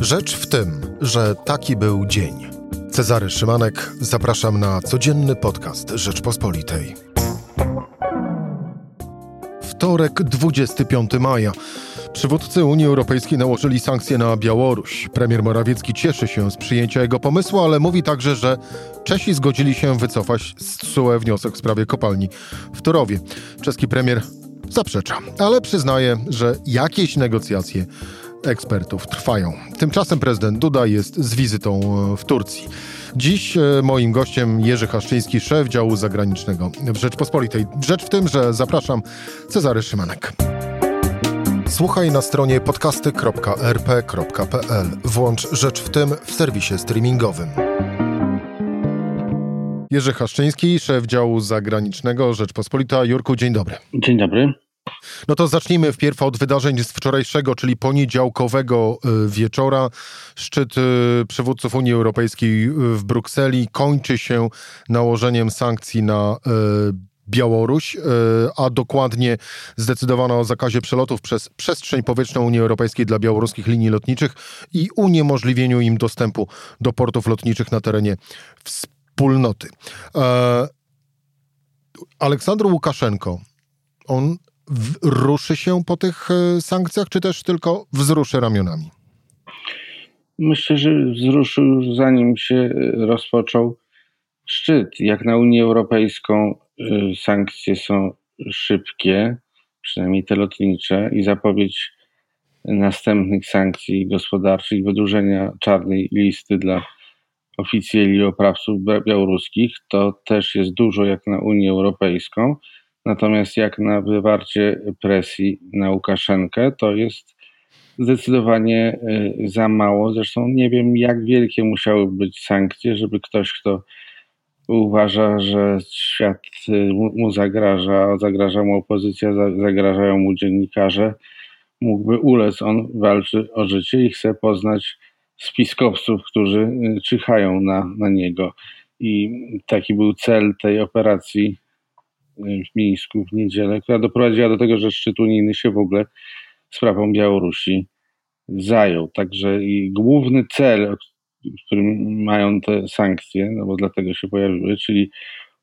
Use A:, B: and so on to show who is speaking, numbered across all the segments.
A: Rzecz w tym, że taki był dzień. Cezary Szymanek, zapraszam na codzienny podcast Rzeczpospolitej. Wtorek, 25 maja. Przywódcy Unii Europejskiej nałożyli sankcje na Białoruś. Premier Morawiecki cieszy się z przyjęcia jego pomysłu, ale mówi także, że Czesi zgodzili się wycofać z TSUE wniosek w sprawie kopalni w Torowie. Czeski premier zaprzecza, ale przyznaje, że jakieś negocjacje ekspertów trwają. Tymczasem prezydent Duda jest z wizytą e, w Turcji. Dziś e, moim gościem Jerzy Haszczyński, szef działu zagranicznego w Rzeczpospolitej. Rzecz w tym, że zapraszam Cezary Szymanek. Słuchaj na stronie podcasty.rp.pl. Włącz Rzecz w tym w serwisie streamingowym. Jerzy Haszczyński, szef działu zagranicznego Rzeczpospolita. Jurku, dzień dobry.
B: Dzień dobry.
A: No to zacznijmy wpierw od wydarzeń z wczorajszego, czyli poniedziałkowego y, wieczora. Szczyt y, przywódców Unii Europejskiej y, w Brukseli kończy się nałożeniem sankcji na Białoruś, a dokładnie zdecydowano o zakazie przelotów przez przestrzeń powietrzną Unii Europejskiej dla białoruskich linii lotniczych i uniemożliwieniu im dostępu do portów lotniczych na terenie wspólnoty. E, Aleksandr Łukaszenko, on ruszy się po tych e, sankcjach, czy też tylko wzruszy ramionami?
B: Myślę, że wzruszył zanim się e, rozpoczął szczyt. Jak na Unię Europejską e, sankcje są szybkie, przynajmniej te lotnicze, i zapowiedź następnych sankcji gospodarczych, wydłużenia czarnej listy dla oficjeli oprawców białoruskich, to też jest dużo jak na Unię Europejską. Natomiast jak na wywarcie presji na Łukaszenkę, to jest zdecydowanie y, za mało. Zresztą nie wiem, jak wielkie musiały być sankcje, żeby ktoś, kto uważa, że świat y, mu zagraża, zagraża mu opozycja, zagrażają mu dziennikarze, mógłby ulec. On walczy o życie i chce poznać spiskowców, którzy y, czyhają na, na niego. I taki był cel tej operacji w Mińsku w niedzielę, która doprowadziła do tego, że szczyt unijny się w ogóle sprawą Białorusi zajął. Także i główny cel, którym mają te sankcje, no bo dlatego się pojawiły, czyli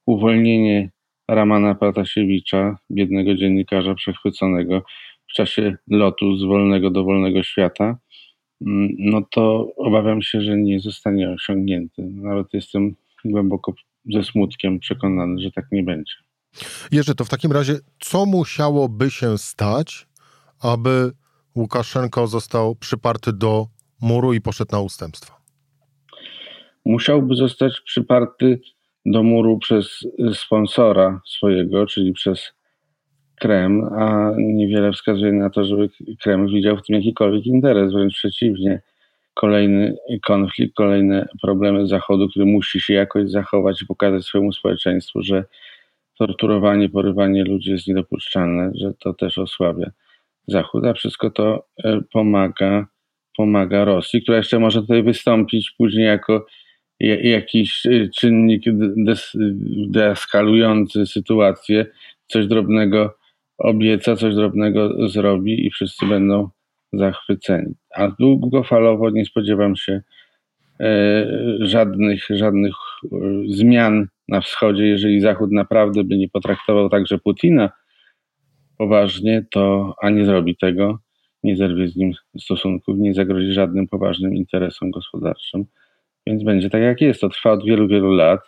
B: uwolnienie Ramana Pratasiewicza, biednego dziennikarza przechwyconego w czasie lotu z wolnego do wolnego świata, mm, no to obawiam się, że nie zostanie osiągnięty. Nawet jestem głęboko ze smutkiem przekonany, że tak nie będzie.
A: Jerzy, to w takim razie co musiałoby się stać, aby Łukaszenko został przyparty do muru i poszedł na ustępstwa?
B: Musiałby zostać przyparty do muru przez sponsora swojego, czyli przez Kreml, a niewiele wskazuje na to, żeby Kreml widział w tym jakikolwiek interes, wręcz przeciwnie. Kolejny konflikt, kolejne problemy Zachodu, który musi się jakoś zachować i pokazać swojemu społeczeństwu, że torturowanie, porywanie ludzi jest niedopuszczalne, że to też osłabia Zachód, a wszystko to e, pomaga, pomaga Rosji, która jeszcze może tutaj wystąpić później jako jakiś e, czynnik deeskalujący sytuację, coś drobnego obieca, coś drobnego zrobi i wszyscy będą zachwyceni. A długofalowo nie spodziewam się e, żadnych, żadnych zmian na wschodzie, jeżeli Zachód naprawdę by nie potraktował także Putina poważnie, to a nie zrobi tego, nie zerwie z nim stosunków, nie zagrozi żadnym poważnym interesom gospodarczym. Więc będzie tak jak jest. To trwa od wielu, wielu lat.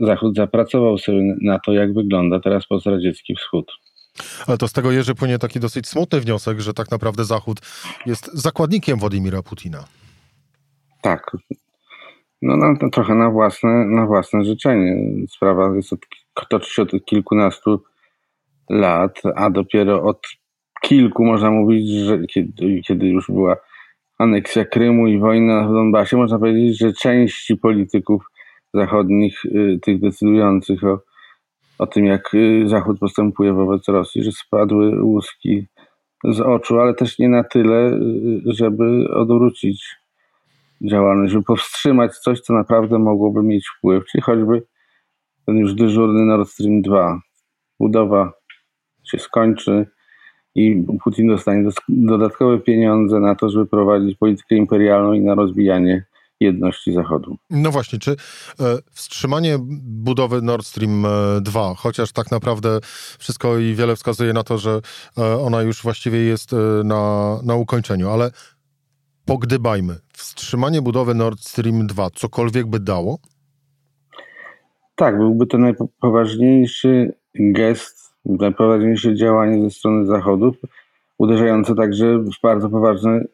B: Zachód zapracował sobie na to, jak wygląda teraz postradziecki wschód.
A: Ale to z tego Jerzy płynie taki dosyć smutny wniosek, że tak naprawdę Zachód jest zakładnikiem Władimira Putina.
B: Tak, no, no to trochę na własne, na własne życzenie. Sprawa jest od, toczy się od kilkunastu lat, a dopiero od kilku można mówić, że kiedy, kiedy już była aneksja Krymu i wojna w Donbasie, można powiedzieć, że części polityków zachodnich, y, tych decydujących o, o tym, jak y, Zachód postępuje wobec Rosji, że spadły łuski z oczu, ale też nie na tyle, y, żeby odwrócić działalność, żeby powstrzymać coś, co naprawdę mogłoby mieć wpływ, czyli choćby ten już dyżurny Nord Stream 2. Budowa się skończy, i Putin dostanie dodatkowe pieniądze na to, żeby prowadzić politykę imperialną i na rozwijanie jedności Zachodu.
A: No właśnie, czy e, wstrzymanie budowy Nord Stream 2, e, chociaż tak naprawdę wszystko i wiele wskazuje na to, że e, ona już właściwie jest na, na ukończeniu, ale pogdybajmy, wstrzymanie budowy Nord Stream 2 cokolwiek by dało?
B: Tak, byłby to najpoważniejszy gest, najpoważniejsze działanie ze strony Zachodu, uderzające także w bardzo poważne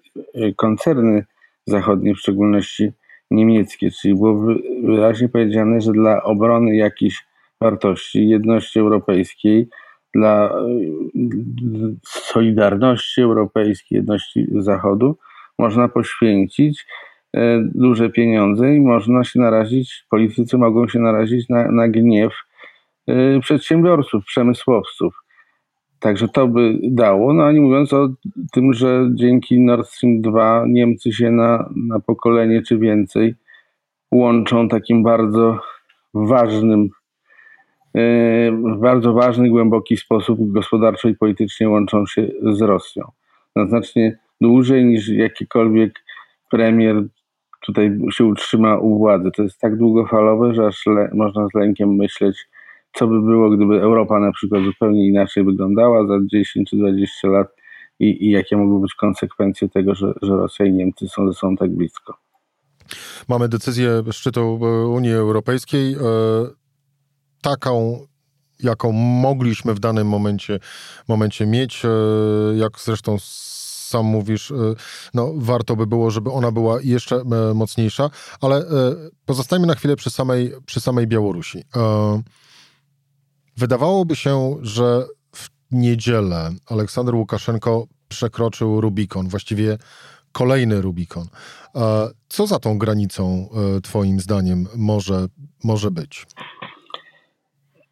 B: koncerny zachodnie, w szczególności niemieckie, czyli było wyraźnie powiedziane, że dla obrony jakichś wartości, jedności europejskiej, dla e, solidarności europejskiej, jedności Zachodu, można poświęcić e, duże pieniądze i można się narazić, politycy mogą się narazić na, na gniew e, przedsiębiorców, przemysłowców. Także to by dało. No a nie mówiąc o tym, że dzięki Nord Stream 2 Niemcy się na, na pokolenie czy więcej łączą takim bardzo ważnym, e, w bardzo ważny, głęboki sposób gospodarczo i politycznie łączą się z Rosją. Na znacznie dłużej niż jakikolwiek premier tutaj się utrzyma u władzy. To jest tak długofalowe, że aż le, można z lękiem myśleć, co by było, gdyby Europa na przykład zupełnie inaczej wyglądała za 10 czy 20 lat i, i jakie mogły być konsekwencje tego, że, że Rosja i Niemcy są ze sobą tak blisko.
A: Mamy decyzję szczytu e, Unii Europejskiej, e, taką, jaką mogliśmy w danym momencie, momencie mieć, e, jak zresztą sam mówisz, no warto by było, żeby ona była jeszcze mocniejsza, ale pozostajmy na chwilę przy samej, przy samej Białorusi. Wydawałoby się, że w niedzielę Aleksander Łukaszenko przekroczył Rubikon, właściwie kolejny Rubikon. Co za tą granicą, e, Twoim zdaniem, może, może być?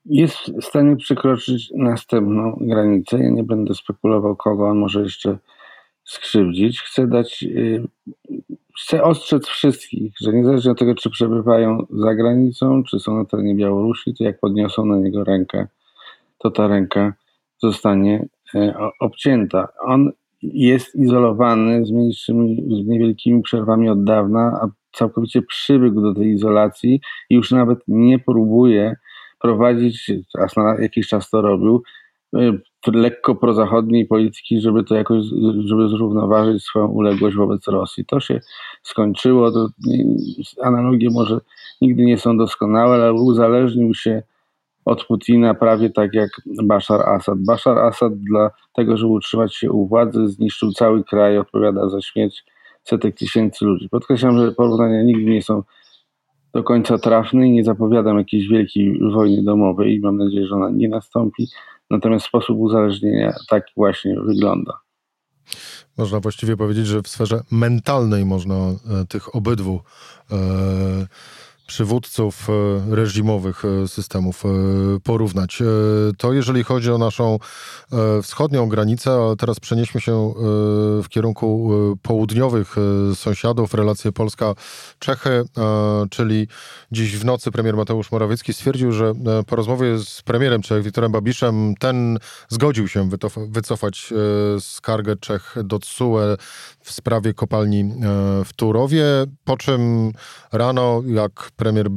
B: Jest w stanie przekroczyć następną granicę. Ja nie będę spekulował, kogo on może jeszcze skrzywdzić. Chcę dać, y, chcę ostrzec wszystkich, że niezależnie od tego, czy przebywają za granicą, czy są na terenie Białorusi, to jak podniosą na niego rękę, to ta ręka zostanie e, obcięta. On jest izolowany z, mniejszymi, z niewielkimi przerwami od dawna, a całkowicie przywykł do tej izolacji i już nawet nie próbuje prowadzić, a na jakiś czas to robił, y, lekko prozachodniej polityki, żeby to jakoś, żeby zrównoważyć swoją uległość wobec Rosji. To się skończyło, to analogie może nigdy nie są doskonałe, ale uzależnił się od Putina prawie tak jak Bashar Assad. Bashar Assad dla tego, żeby utrzymać się u władzy, zniszczył cały kraj, odpowiada za śmierć setek tysięcy ludzi. Podkreślam, że porównania nigdy nie są do końca trafne i nie zapowiadam jakiejś wielkiej wojny domowej i mam nadzieję, że ona nie nastąpi. Natomiast sposób uzależnienia tak właśnie wygląda.
A: Można właściwie powiedzieć, że w sferze mentalnej można e, tych obydwu e, przywódców e, reżimowych e, systemów e, porównać. To jeżeli chodzi o naszą wschodnią granicę, a teraz przenieśmy się w kierunku południowych sąsiadów, relacje Polska-Czechy, czyli dziś w nocy premier Mateusz Morawiecki stwierdził, że po rozmowie z premierem Czech Wiktorem Babiszem ten zgodził się wycofać skargę Czech do TSUE w sprawie kopalni w Turowie, po czym rano, jak premier e,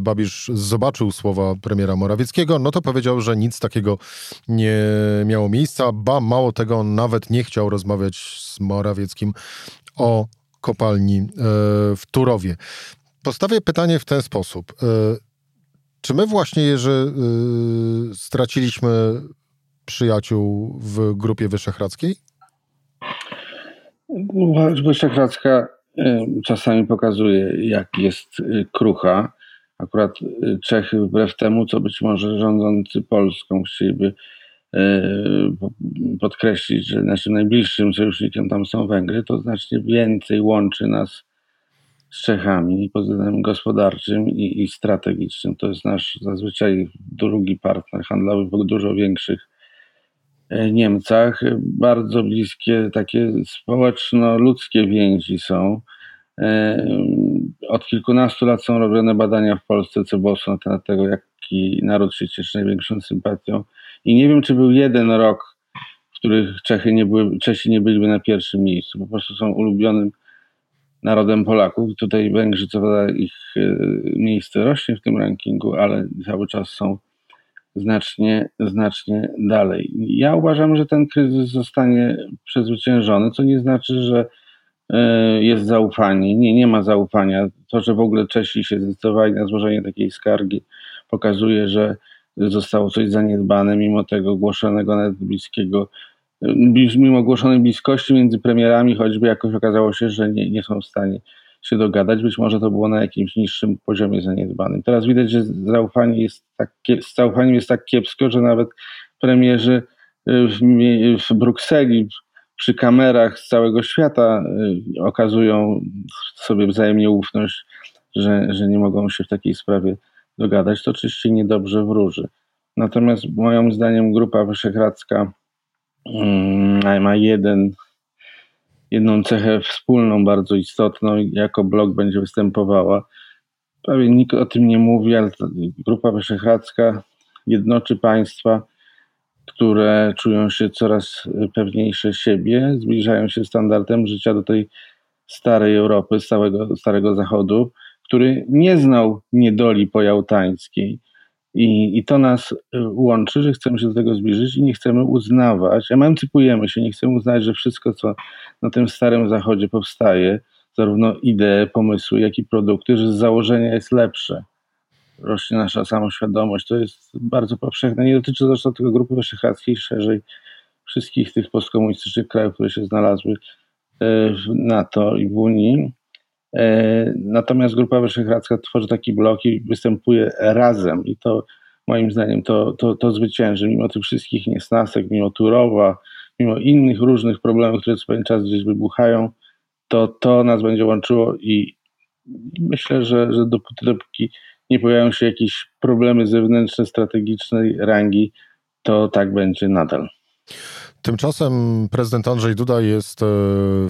A: Babisz zobaczył słowa premiera Morawieckiego, no to powiedział, że nic takiego nie miało miejsca, ba mało tego, nawet nie chciał rozmawiać z Morawieckim o kopalni e, w Turowie. Postawię pytanie w ten sposób. E, czy my właśnie, Jerzy, straciliśmy przyjaciół w Grupie Wyszehradzkiej?
B: Wyszehradzka czasami pokazuje, jak jest y, krucha. Akurat y, Czechy, wbrew temu, co być może rządzący Polską chcieliby podkreślić, że naszym najbliższym sojusznikiem tam są Węgry, to znacznie więcej łączy nas z Czechami pod względem gospodarczym i, i strategicznym. To jest nasz zazwyczaj drugi partner handlowy w dużo większych E, Niemcach. Bardzo bliskie takie społeczno-ludzkie więzi są. E, od kilkunastu lat są robione badania w Polsce CBOS na temat tego, jaki naród się cieszy największą sympatią. I nie wiem, czy był jeden rok, w których Czechy nie były, Czesi nie byliby na pierwszym miejscu. Po prostu są ulubionym narodem Polaków. Tutaj Węgrzy, co prawda ich e, miejsce rośnie w tym rankingu, ale cały czas są znacznie, znacznie dalej. Ja uważam, że ten kryzys zostanie przezwyciężony, co nie znaczy, że e, jest zaufanie. Nie, nie ma zaufania. To, że w ogóle Czesi się zdecydowali na złożenie takiej skargi, pokazuje, że zostało coś zaniedbane, mimo tego głoszonego nawet bliskiego mimo ogłoszonej bliskości między premierami, choćby jakoś okazało się, że nie, nie są w stanie się dogadać. Być może to było na jakimś niższym poziomie zaniedbanym. Teraz widać, że zaufanie jest tak, z zaufaniem jest tak kiepsko, że nawet premierzy y, w, w Brukseli przy kamerach z całego świata y, okazują sobie wzajemnie ufność, że, że nie mogą się w takiej sprawie dogadać. To oczywiście niedobrze wróży. Natomiast moim zdaniem Grupa Wyszehradzka Mm, ma jeden, jedną cechę wspólną, bardzo istotną, jako blok będzie występowała. Prawie nikt o tym nie mówi, ale Grupa Wyszehradzka jednoczy państwa, które czują się coraz pewniejsze siebie, zbliżają się standardem życia do tej starej Europy, stałego, starego Zachodu, który nie znał niedoli pojałtańskiej i, I to nas y, łączy, że chcemy się do tego zbliżyć i nie chcemy uznawać, emancypujemy się, nie chcemy uznać, że wszystko, co na tym starym zachodzie powstaje, zarówno idee, pomysły, jak i produkty, że z założenia jest lepsze. Rośnie nasza samoświadomość. To jest bardzo powszechne. Nie dotyczy zresztą tylko Grupy Wyszehradzkiej, szerzej wszystkich tych postkomunistycznych krajów, które się znalazły y, w NATO i w Unii. E, natomiast Grupa Wyszehradzka tworzy taki blok i występuje razem i to moim zdaniem to, to, to zwycięży, mimo tych wszystkich niesnasek, mimo Turowa, mimo innych różnych problemów, które co pewien czas gdzieś wybuchają, to to nas będzie łączyło i myślę, że, że dopóty, dopóki nie pojawią się jakieś problemy zewnętrzne, strategicznej rangi, to tak będzie nadal.
A: Tymczasem prezydent Andrzej Duda jest e,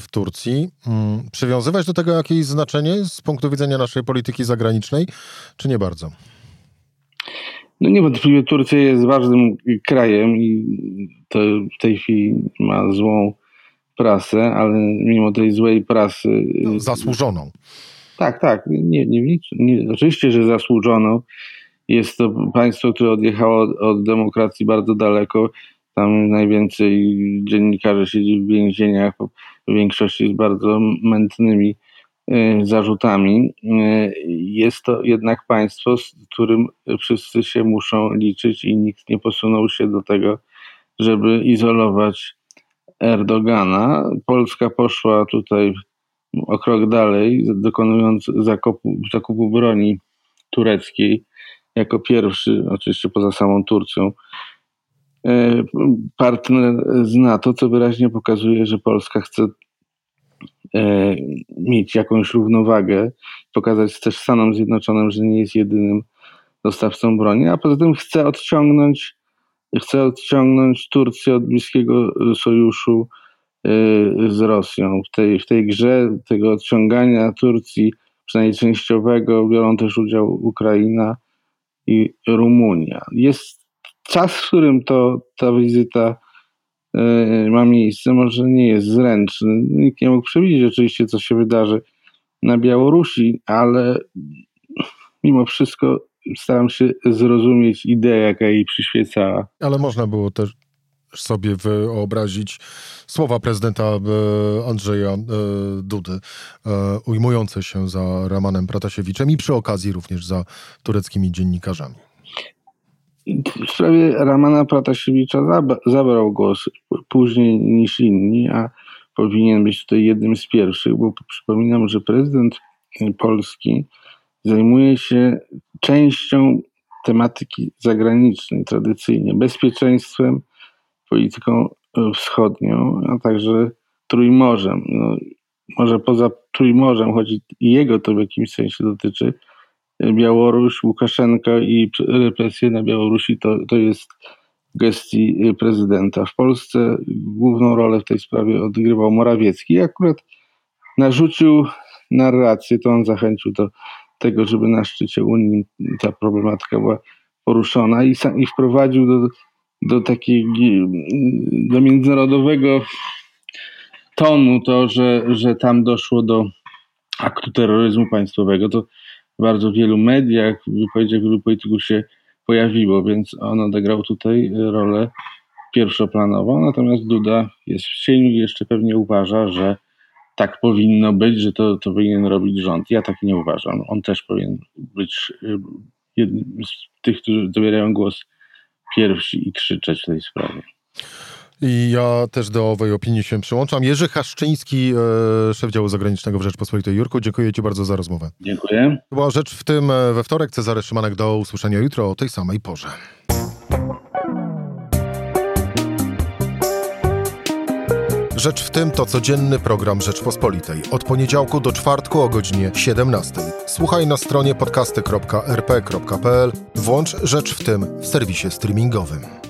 A: w Turcji. Mm, przywiązywać do tego jakieś znaczenie z punktu widzenia naszej polityki zagranicznej, czy nie bardzo?
B: No niewątpliwie Turcja jest ważnym krajem i to w tej chwili ma złą prasę, ale mimo tej złej prasy.
A: No, zasłużoną.
B: Tak, tak. Nie, nie, nie, oczywiście, że zasłużoną. Jest to państwo, które odjechało od, od demokracji bardzo daleko tam najwięcej dziennikarzy siedzi w więzieniach, w większości z bardzo mętnymi e, zarzutami. E, jest to jednak państwo, z którym wszyscy się muszą liczyć i nikt nie posunął się do tego, żeby izolować Erdogana. Polska poszła tutaj o krok dalej, dokonując zakupu, zakupu broni tureckiej jako pierwszy, oczywiście poza samą Turcją, partner z NATO, co wyraźnie pokazuje, że Polska chce e, mieć jakąś równowagę, pokazać też Stanom Zjednoczonym, że nie jest jedynym dostawcą broni, a poza tym chce odciągnąć, chce odciągnąć Turcję od bliskiego sojuszu e, z Rosją. W tej, w tej grze tego odciągania Turcji, przynajmniej częściowego, biorą też udział Ukraina i Rumunia. Jest czas, w którym to, ta wizyta e, ma miejsce, może nie jest zręczny. Nikt nie mógł przewidzieć oczywiście, co się wydarzy na Białorusi, ale mimo wszystko staram się zrozumieć ideę, jaka jej przyświecała.
A: Ale można było też sobie wyobrazić słowa prezydenta e, Andrzeja e, Dudy, ujmujące się za Ramanem Pratasiewiczem i przy okazji również za tureckimi dziennikarzami.
B: W sprawie Ramana Pratasiewicza zabrał głos później niż inni, a powinien być tutaj jednym z pierwszych, bo przypominam, że prezydent Polski zajmuje się częścią tematyki zagranicznej tradycyjnie, bezpieczeństwem, polityką wschodnią, a także Trójmorzem. No, może poza Trójmorzem, choć i jego to w jakimś sensie dotyczy, Białoruś, Łukaszenka i represje na Białorusi to, to jest gestii prezydenta. W Polsce główną rolę w tej sprawie odgrywał Morawiecki i akurat narzucił narrację, to on zachęcił do tego, żeby na szczycie Unii ta problematyka była poruszona i, i wprowadził do do takiego do międzynarodowego tonu to, że, że tam doszło do aktu terroryzmu państwowego, to w bardzo wielu mediach, w wypowiedziach wielu polityków się pojawiło, więc on odegrał tutaj rolę pierwszoplanową, natomiast Duda jest w cieniu i jeszcze pewnie uważa, że tak powinno być, że to, to powinien robić rząd. Ja tak nie uważam. On też powinien być y, jednym z tych, którzy zabierają głos pierwsi i krzyczeć w tej sprawie.
A: I ja też do owej opinii się przyłączam. Jerzy Haszczyński, e, szef działu zagranicznego w Rzeczpospolitej. Jurku, dziękuję Ci bardzo za rozmowę.
B: Dziękuję.
A: To była rzecz w tym e, we wtorek. Cezary Szymanek do usłyszenia jutro o tej samej porze. Rzecz w tym to codzienny program Rzeczpospolitej. Od poniedziałku do czwartku o godzinie 17. Słuchaj na stronie podcasty.rp.pl. Włącz Rzecz w tym w serwisie streamingowym.